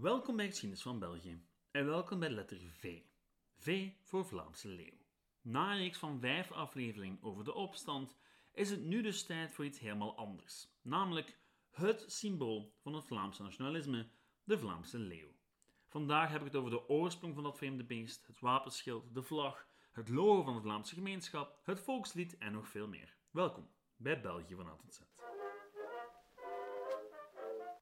Welkom bij Geschiedenis van België en welkom bij letter V. V voor Vlaamse leeuw. Na een reeks van vijf afleveringen over de opstand is het nu dus tijd voor iets helemaal anders, namelijk het symbool van het Vlaamse nationalisme, de Vlaamse leeuw. Vandaag heb ik het over de oorsprong van dat vreemde beest, het wapenschild, de vlag, het logo van de Vlaamse gemeenschap, het volkslied en nog veel meer. Welkom bij België van Z.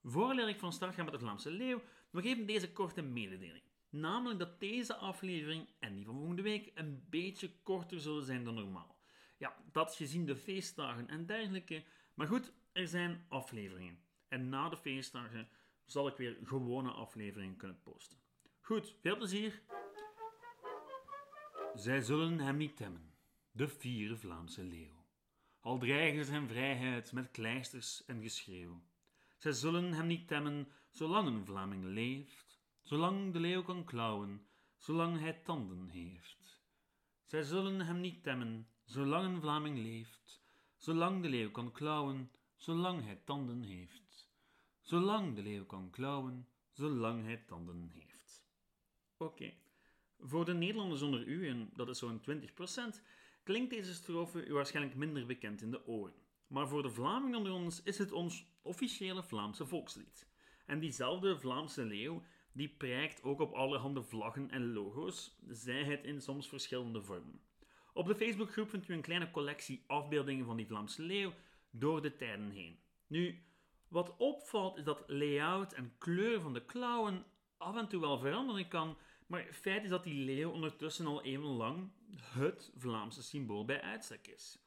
Voordat ik van start ga met de Vlaamse leeuw, nog even deze korte mededeling. Namelijk dat deze aflevering en die van volgende week een beetje korter zullen zijn dan normaal. Ja, dat gezien de feestdagen en dergelijke. Maar goed, er zijn afleveringen. En na de feestdagen zal ik weer gewone afleveringen kunnen posten. Goed, veel plezier. Zij zullen hem niet temmen, de vierde Vlaamse leeuw. Al dreigen zijn vrijheid met kleisters en geschreeuw. Zij zullen hem niet temmen, zolang een Vlaming leeft, zolang de leeuw kan klauwen, zolang hij tanden heeft. Zij zullen hem niet temmen, zolang een Vlaming leeft, zolang de leeuw kan klauwen, zolang hij tanden heeft. Zolang de leeuw kan klauwen, zolang hij tanden heeft. Oké. Voor de Nederlanders onder u, en dat is zo'n 20%, klinkt deze strofe u waarschijnlijk minder bekend in de oren. Maar voor de Vlamingen onder ons is het ons officiële Vlaamse volkslied. En diezelfde Vlaamse leeuw die prijkt ook op allerhande vlaggen en logo's, zij het in soms verschillende vormen. Op de Facebookgroep vindt u een kleine collectie afbeeldingen van die Vlaamse leeuw door de tijden heen. Nu, wat opvalt is dat layout en kleur van de klauwen af en toe wel veranderen kan, maar het feit is dat die leeuw ondertussen al even lang het Vlaamse symbool bij uitstek is.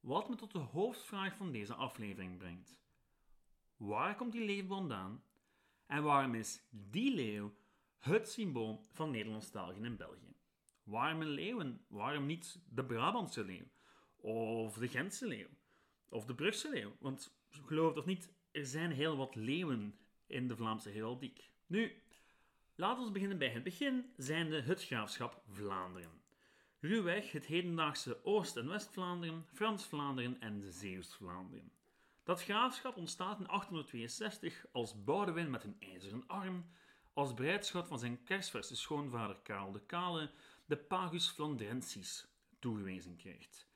Wat me tot de hoofdvraag van deze aflevering brengt. Waar komt die leeuw vandaan? En waarom is die leeuw het symbool van Nederlandstaligen in België? Waarom een leeuw en waarom niet de Brabantse leeuw? Of de Gentse leeuw? Of de Brugse leeuw? Want geloof of niet, er zijn heel wat leeuwen in de Vlaamse heraldiek. Nu, laten we beginnen bij het begin, zijnde het graafschap Vlaanderen. Ruwweg het hedendaagse Oost- en West-Vlaanderen, Frans-Vlaanderen en Zeeuws-Vlaanderen. Dat graafschap ontstaat in 862 als Boudewijn met een ijzeren arm, als breidschot van zijn kersverse schoonvader Karel de Kale, de Pagus Flandrensis toegewezen krijgt.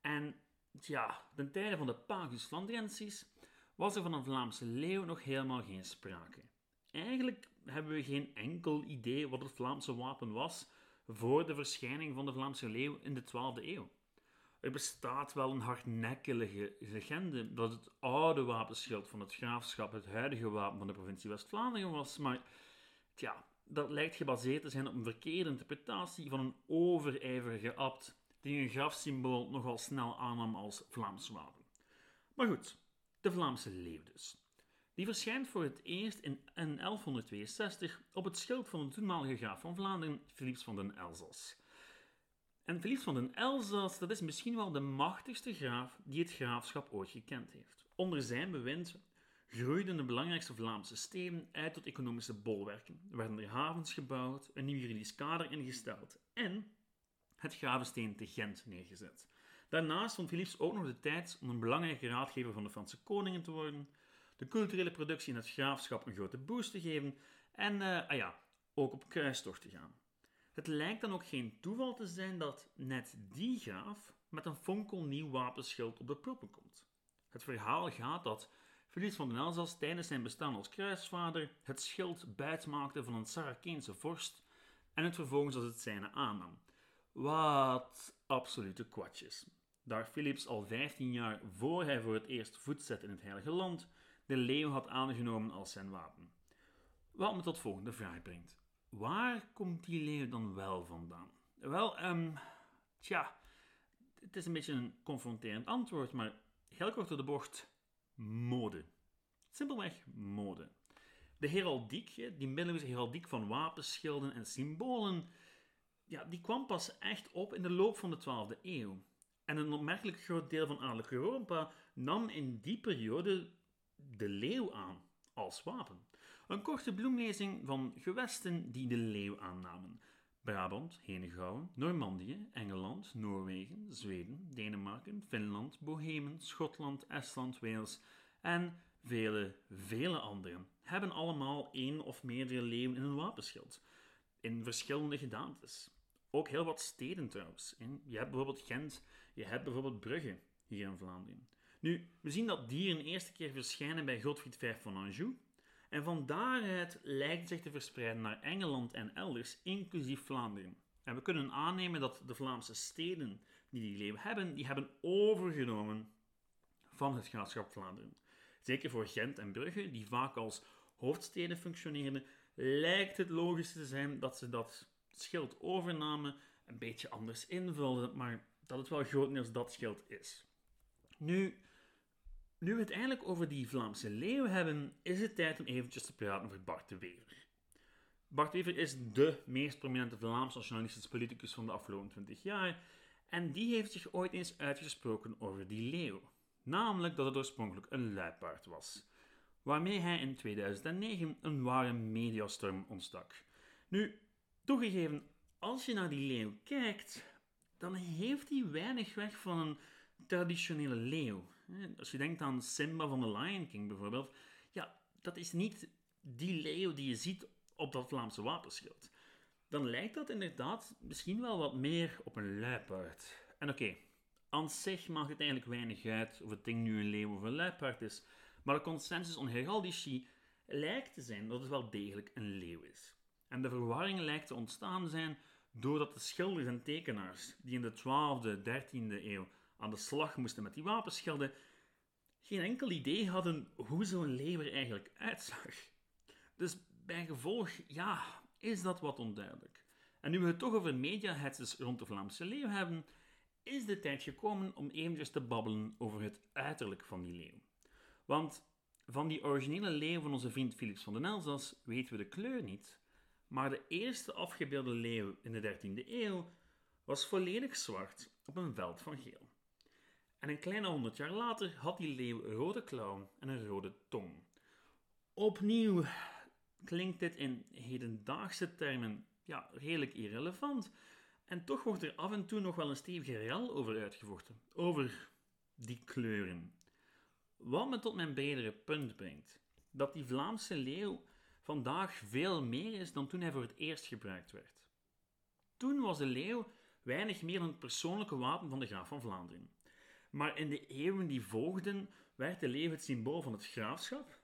En ja, ten tijde van de Pagus Flandrensis was er van een Vlaamse leeuw nog helemaal geen sprake. Eigenlijk hebben we geen enkel idee wat het Vlaamse wapen was voor de verschijning van de Vlaamse leeuw in de 12e eeuw. Er bestaat wel een hardnekkige legende dat het oude wapenschild van het graafschap het huidige wapen van de provincie West-Vlaanderen was, maar tja, dat lijkt gebaseerd te zijn op een verkeerde interpretatie van een overijverige abt die een grafsymbool nogal snel aannam als Vlaams wapen. Maar goed, de Vlaamse leeuw dus. Die verschijnt voor het eerst in 1162 op het schild van de toenmalige graaf van Vlaanderen, Philips van den Elzas. En Philips van den Elzas, dat is misschien wel de machtigste graaf die het graafschap ooit gekend heeft. Onder zijn bewind groeiden de belangrijkste Vlaamse steden uit tot economische bolwerken, werden er havens gebouwd, een nieuw juridisch kader ingesteld en het gravensteen te Gent neergezet. Daarnaast vond Philips ook nog de tijd om een belangrijke raadgever van de Franse koningen te worden, de culturele productie in het graafschap een grote boost te geven en uh, ah ja, ook op kruistocht te gaan. Het lijkt dan ook geen toeval te zijn dat net die graaf met een fonkelnieuw wapenschild op de proppen komt. Het verhaal gaat dat Philips van den Elzas tijdens zijn bestaan als kruisvader het schild buitmaakte van een Sarakeense vorst en het vervolgens als het zijne aannam. Wat absolute kwatjes. Daar Philips al 15 jaar voor hij voor het eerst voet zette in het Heilige Land de leeuw had aangenomen als zijn wapen. Wat me tot volgende vraag brengt. Waar komt die leeuw dan wel vandaan? Wel, um, tja, het is een beetje een confronterend antwoord, maar heel kort door de bocht, mode. Simpelweg mode. De heraldiek, die middeleeuwse heraldiek van wapenschilden en symbolen, ja, die kwam pas echt op in de loop van de 12e eeuw. En een opmerkelijk groot deel van adellijk Europa nam in die periode de leeuw aan als wapen. Een korte bloemlezing van gewesten die de leeuw aannamen. Brabant, Henegouwen, Normandië, Engeland, Noorwegen, Zweden, Denemarken, Finland, Bohemen, Schotland, Estland, Wales en vele, vele anderen hebben allemaal één of meerdere leeuwen in hun wapenschild. In verschillende gedaantes. Ook heel wat steden trouwens. Je hebt bijvoorbeeld Gent, je hebt bijvoorbeeld Brugge hier in Vlaanderen. Nu, we zien dat dieren eerste keer verschijnen bij Godfried V van Anjou. En van daaruit lijkt zich te verspreiden naar Engeland en elders, inclusief Vlaanderen. En we kunnen aannemen dat de Vlaamse steden die die leeuw hebben, die hebben overgenomen van het graafschap Vlaanderen. Zeker voor Gent en Brugge, die vaak als hoofdsteden functioneerden, lijkt het logisch te zijn dat ze dat schild overnamen, een beetje anders invulden, maar dat het wel grotendeels dat schild is. Nu, nu we het eigenlijk over die Vlaamse leeuw hebben, is het tijd om eventjes te praten over Bart de Wever. Bart de Wever is de meest prominente Vlaamse nationalistische politicus van de afgelopen 20 jaar en die heeft zich ooit eens uitgesproken over die leeuw. Namelijk dat het oorspronkelijk een luipaard was, waarmee hij in 2009 een ware mediastorm ontstak. Nu, toegegeven, als je naar die leeuw kijkt, dan heeft hij weinig weg van een traditionele leeuw. Als je denkt aan Simba van The Lion King bijvoorbeeld, ja, dat is niet die leeuw die je ziet op dat Vlaamse wapenschild. Dan lijkt dat inderdaad misschien wel wat meer op een luipaard. En oké, aan zich maakt het eigenlijk weinig uit of het ding nu een leeuw of een luipaard is, maar de consensus onder heraldici lijkt te zijn dat het wel degelijk een leeuw is. En de verwarring lijkt te ontstaan zijn doordat de schilders en tekenaars die in de 12e, 13e eeuw aan de slag moesten met die wapenschilden, geen enkel idee hadden hoe zo'n leeuw er eigenlijk uitzag. Dus bij gevolg, ja, is dat wat onduidelijk. En nu we het toch over mediahetses rond de Vlaamse leeuw hebben, is de tijd gekomen om eventjes te babbelen over het uiterlijk van die leeuw. Want van die originele leeuw van onze vriend Philips van den Elzas weten we de kleur niet, maar de eerste afgebeelde leeuw in de 13e eeuw was volledig zwart op een veld van geel. En een kleine honderd jaar later had die leeuw een rode klauw en een rode tong. Opnieuw klinkt dit in hedendaagse termen ja, redelijk irrelevant. En toch wordt er af en toe nog wel een stevige rel over uitgevochten. Over die kleuren. Wat me tot mijn bredere punt brengt. Dat die Vlaamse leeuw vandaag veel meer is dan toen hij voor het eerst gebruikt werd. Toen was de leeuw weinig meer dan het persoonlijke wapen van de graaf van Vlaanderen. Maar in de eeuwen die volgden werd de leeuw het symbool van het graafschap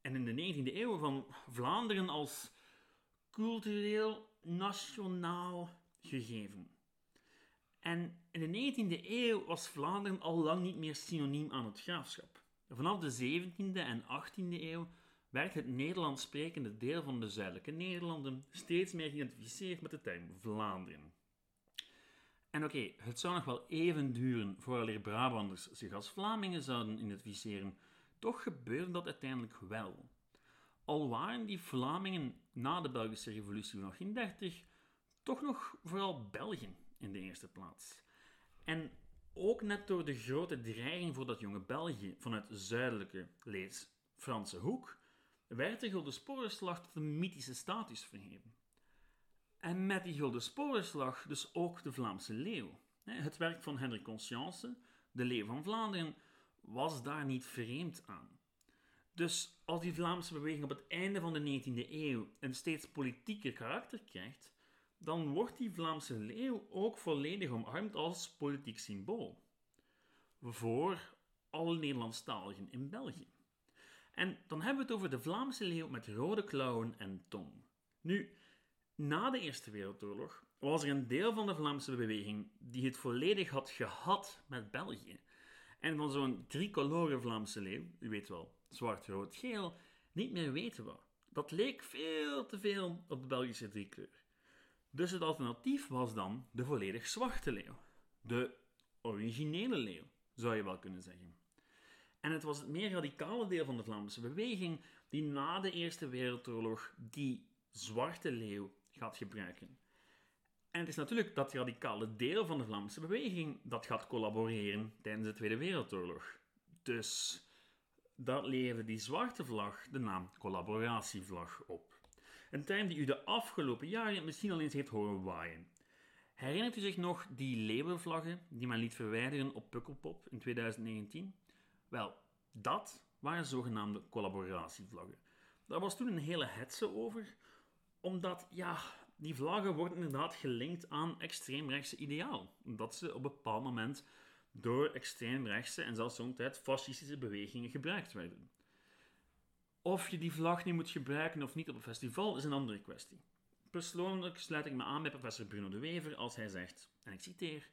en in de 19e eeuw van Vlaanderen als cultureel nationaal gegeven. En in de 19e eeuw was Vlaanderen al lang niet meer synoniem aan het graafschap. Vanaf de 17e en 18e eeuw werd het Nederlands sprekende deel van de zuidelijke Nederlanden steeds meer geïdentificeerd met de term Vlaanderen. En oké, het zou nog wel even duren voordat Brabanders zich als Vlamingen zouden identificeren, toch gebeurde dat uiteindelijk wel. Al waren die Vlamingen na de Belgische Revolutie van 1830 toch nog vooral Belgen in de eerste plaats. En ook net door de grote dreiging voor dat jonge België vanuit zuidelijke, lees Franse hoek, werd de Gulden Sporenslag tot een mythische status verheven. En met die Gulden Sporenslag dus ook de Vlaamse leeuw. Het werk van Hendrik Conscience, de leeuw van Vlaanderen, was daar niet vreemd aan. Dus als die Vlaamse beweging op het einde van de 19e eeuw een steeds politieker karakter krijgt, dan wordt die Vlaamse leeuw ook volledig omarmd als politiek symbool. Voor alle Nederlandstaligen in België. En dan hebben we het over de Vlaamse leeuw met rode klauwen en tong. Nu, na de Eerste Wereldoorlog was er een deel van de Vlaamse beweging die het volledig had gehad met België. En van zo'n tricolore Vlaamse leeuw, u weet wel, zwart, rood, geel, niet meer weten we. Dat leek veel te veel op de Belgische driekleur. Dus het alternatief was dan de volledig zwarte leeuw. De originele leeuw, zou je wel kunnen zeggen. En het was het meer radicale deel van de Vlaamse beweging die na de Eerste Wereldoorlog die zwarte leeuw gaat gebruiken. En het is natuurlijk dat radicale deel van de Vlaamse beweging dat gaat collaboreren tijdens de Tweede Wereldoorlog. Dus dat leverde die zwarte vlag de naam collaboratievlag op. Een term die u de afgelopen jaren misschien al eens heeft horen waaien. Herinnert u zich nog die leeuwenvlaggen die men liet verwijderen op Pukkelpop in 2019? Wel, dat waren zogenaamde collaboratievlaggen. Daar was toen een hele hetze over, omdat ja, die vlaggen worden inderdaad gelinkt aan extreemrechtse ideaal. Omdat ze op een bepaald moment door extreemrechtse en zelfs zo'n tijd fascistische bewegingen gebruikt werden. Of je die vlag nu moet gebruiken of niet op een festival is een andere kwestie. Persoonlijk sluit ik me aan bij professor Bruno de Wever als hij zegt, en ik citeer,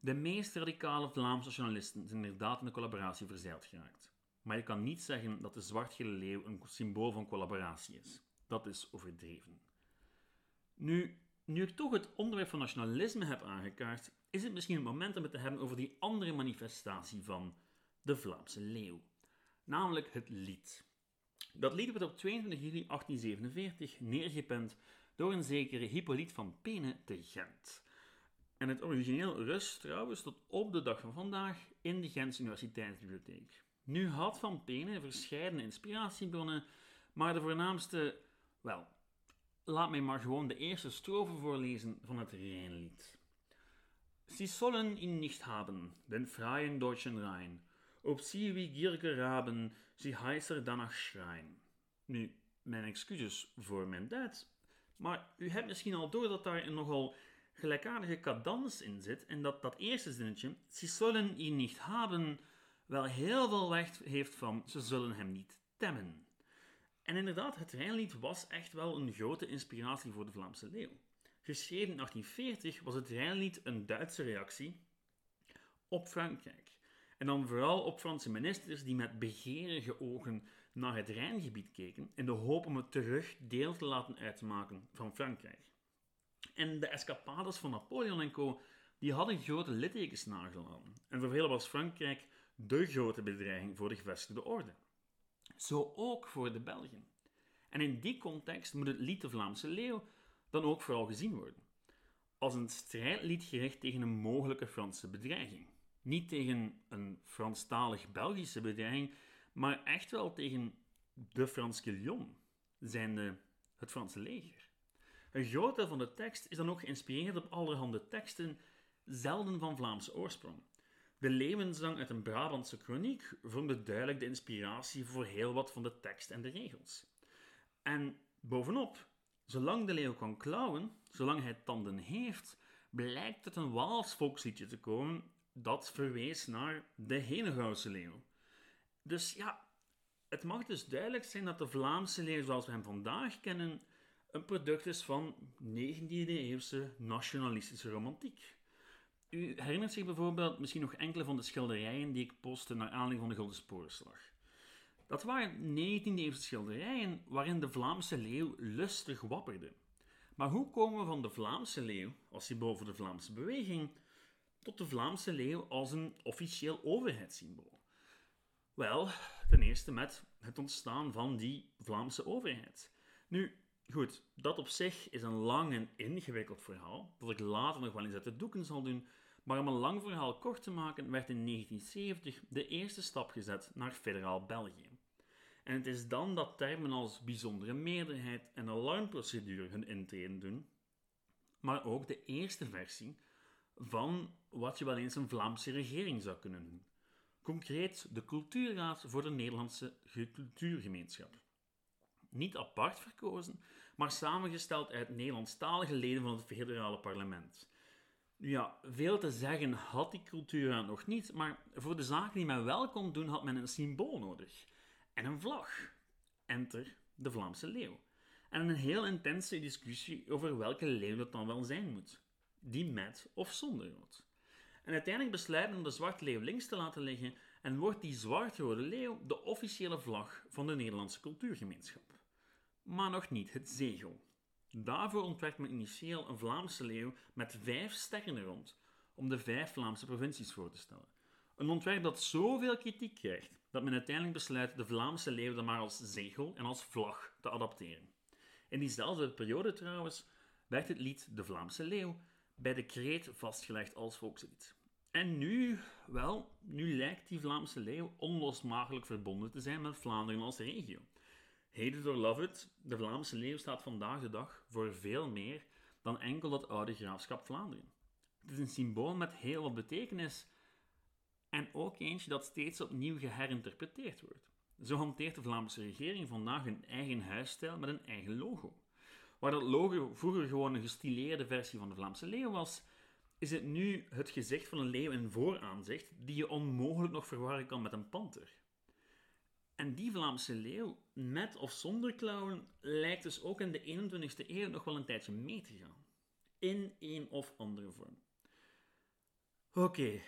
de meest radicale Vlaamse journalisten zijn inderdaad in de collaboratie verzeild geraakt. Maar je kan niet zeggen dat de zwartgele leeuw een symbool van collaboratie is. Dat is overdreven. Nu, nu ik toch het onderwerp van nationalisme heb aangekaart, is het misschien het moment om het te hebben over die andere manifestatie van de Vlaamse leeuw, namelijk het lied. Dat lied werd op 22 juli 1847 neergepend door een zekere Hippolyte van Pene te Gent. En het origineel rust trouwens tot op de dag van vandaag in de Gentse Universiteitsbibliotheek. Nu had Van Pene verschillende inspiratiebronnen, maar de voornaamste, wel, laat mij maar gewoon de eerste strofe voorlezen van het Rijnlied. Sie sollen ihn nicht haben, den freien deutschen Rhein, ob sie wie gierige Raben, sie heißer danach schreien. Nu, mijn excuses voor mijn Duits, maar u hebt misschien al door dat daar een nogal gelijkaardige cadans in zit en dat dat eerste zinnetje, sie sollen ihn nicht haben, wel heel veel weg heeft van ze zullen hem niet temmen. En inderdaad, het Rijnlied was echt wel een grote inspiratie voor de Vlaamse leeuw. Geschreven in 1840 was het Rijnlied een Duitse reactie op Frankrijk. En dan vooral op Franse ministers die met begeerige ogen naar het Rijngebied keken in de hoop om het terug deel te laten uitmaken van Frankrijk. En de escapades van Napoleon en co. die hadden grote littekens nagelaten. En voor velen was Frankrijk de grote bedreiging voor de gevestigde orde. Zo ook voor de Belgen. En in die context moet het lied De Vlaamse Leeuw dan ook vooral gezien worden. Als een strijdlied gericht tegen een mogelijke Franse bedreiging. Niet tegen een Franstalig-Belgische bedreiging, maar echt wel tegen de Frans Guillon, zijnde het Franse leger. Een groot deel van de tekst is dan ook geïnspireerd op allerhande teksten, zelden van Vlaamse oorsprong. De Leeuwenzang uit een Brabantse kroniek vormde duidelijk de inspiratie voor heel wat van de tekst en de regels. En bovenop, zolang de leeuw kan klauwen, zolang hij tanden heeft, blijkt het een Waals volksliedje te komen dat verwees naar de Henegouwse leeuw. Dus ja, het mag dus duidelijk zijn dat de Vlaamse leeuw zoals we hem vandaag kennen een product is van 19e-eeuwse nationalistische romantiek. U herinnert zich bijvoorbeeld misschien nog enkele van de schilderijen die ik postte naar aanleiding van de Gulden Sporenslag. Dat waren 19e-eeuwse schilderijen waarin de Vlaamse leeuw lustig wapperde. Maar hoe komen we van de Vlaamse leeuw, als symbool voor de Vlaamse beweging, tot de Vlaamse leeuw als een officieel overheidssymbool? Wel, ten eerste met het ontstaan van die Vlaamse overheid. Nu, goed, dat op zich is een lang en ingewikkeld verhaal, dat ik later nog wel eens uit de doeken zal doen, maar om een lang verhaal kort te maken, werd in 1970 de eerste stap gezet naar federaal België. En het is dan dat termen als bijzondere meerderheid en alarmprocedure hun intreden doen, maar ook de eerste versie van wat je wel eens een Vlaamse regering zou kunnen noemen. Concreet de Cultuurraad voor de Nederlandse Cultuurgemeenschap. Niet apart verkozen, maar samengesteld uit Nederlandstalige leden van het federale parlement. Ja, veel te zeggen had die cultuurraad nog niet, maar voor de zaken die men wel kon doen, had men een symbool nodig. En een vlag. Enter de Vlaamse leeuw. En een heel intense discussie over welke leeuw dat dan wel zijn moet. Die met of zonder rood. En uiteindelijk besluiten om de zwarte leeuw links te laten liggen en wordt die zwart-rode leeuw de officiële vlag van de Nederlandse cultuurgemeenschap. Maar nog niet het zegel. Daarvoor ontwerpt men initieel een Vlaamse leeuw met vijf sterren rond, om de vijf Vlaamse provincies voor te stellen. Een ontwerp dat zoveel kritiek krijgt dat men uiteindelijk besluit de Vlaamse leeuw dan maar als zegel en als vlag te adapteren. In diezelfde periode trouwens werd het lied De Vlaamse Leeuw bij de kreet vastgelegd als volkslied. En nu, wel, nu lijkt die Vlaamse leeuw onlosmakelijk verbonden te zijn met Vlaanderen als regio. Hate it or love de Vlaamse leeuw staat vandaag de dag voor veel meer dan enkel dat oude graafschap Vlaanderen. Het is een symbool met heel wat betekenis en ook eentje dat steeds opnieuw geherinterpreteerd wordt. Zo hanteert de Vlaamse regering vandaag een eigen huisstijl met een eigen logo. Waar dat logo vroeger gewoon een gestileerde versie van de Vlaamse leeuw was, is het nu het gezicht van een leeuw in vooraanzicht die je onmogelijk nog verwarren kan met een panter. En die Vlaamse leeuw, met of zonder klauwen, lijkt dus ook in de 21ste eeuw nog wel een tijdje mee te gaan. In een of andere vorm. Oké,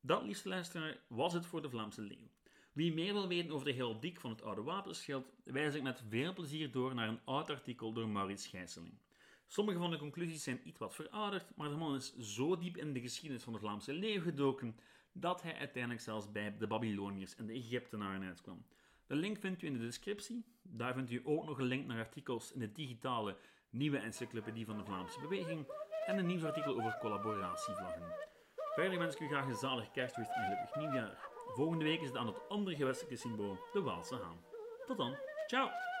dat, liefste luisteraar, was het voor de Vlaamse leeuw. Wie meer wil weten over de heraldiek van het oude wapenschild, wijs ik met veel plezier door naar een oud artikel door Maurits Gijsseling. Sommige van de conclusies zijn iets wat verouderd, maar de man is zo diep in de geschiedenis van de Vlaamse leeuw gedoken dat hij uiteindelijk zelfs bij de Babyloniërs en de Egyptenaren uitkwam. De link vindt u in de descriptie. Daar vindt u ook nog een link naar artikels in de digitale nieuwe encyclopedie van de Vlaamse beweging en een nieuwsartikel over collaboratievlaggen. Verder wens ik u graag een zalig kerstfeest en gelukkig nieuwjaar. Volgende week is het aan het andere gewestelijke symbool, de Waalse haan. Tot dan, ciao!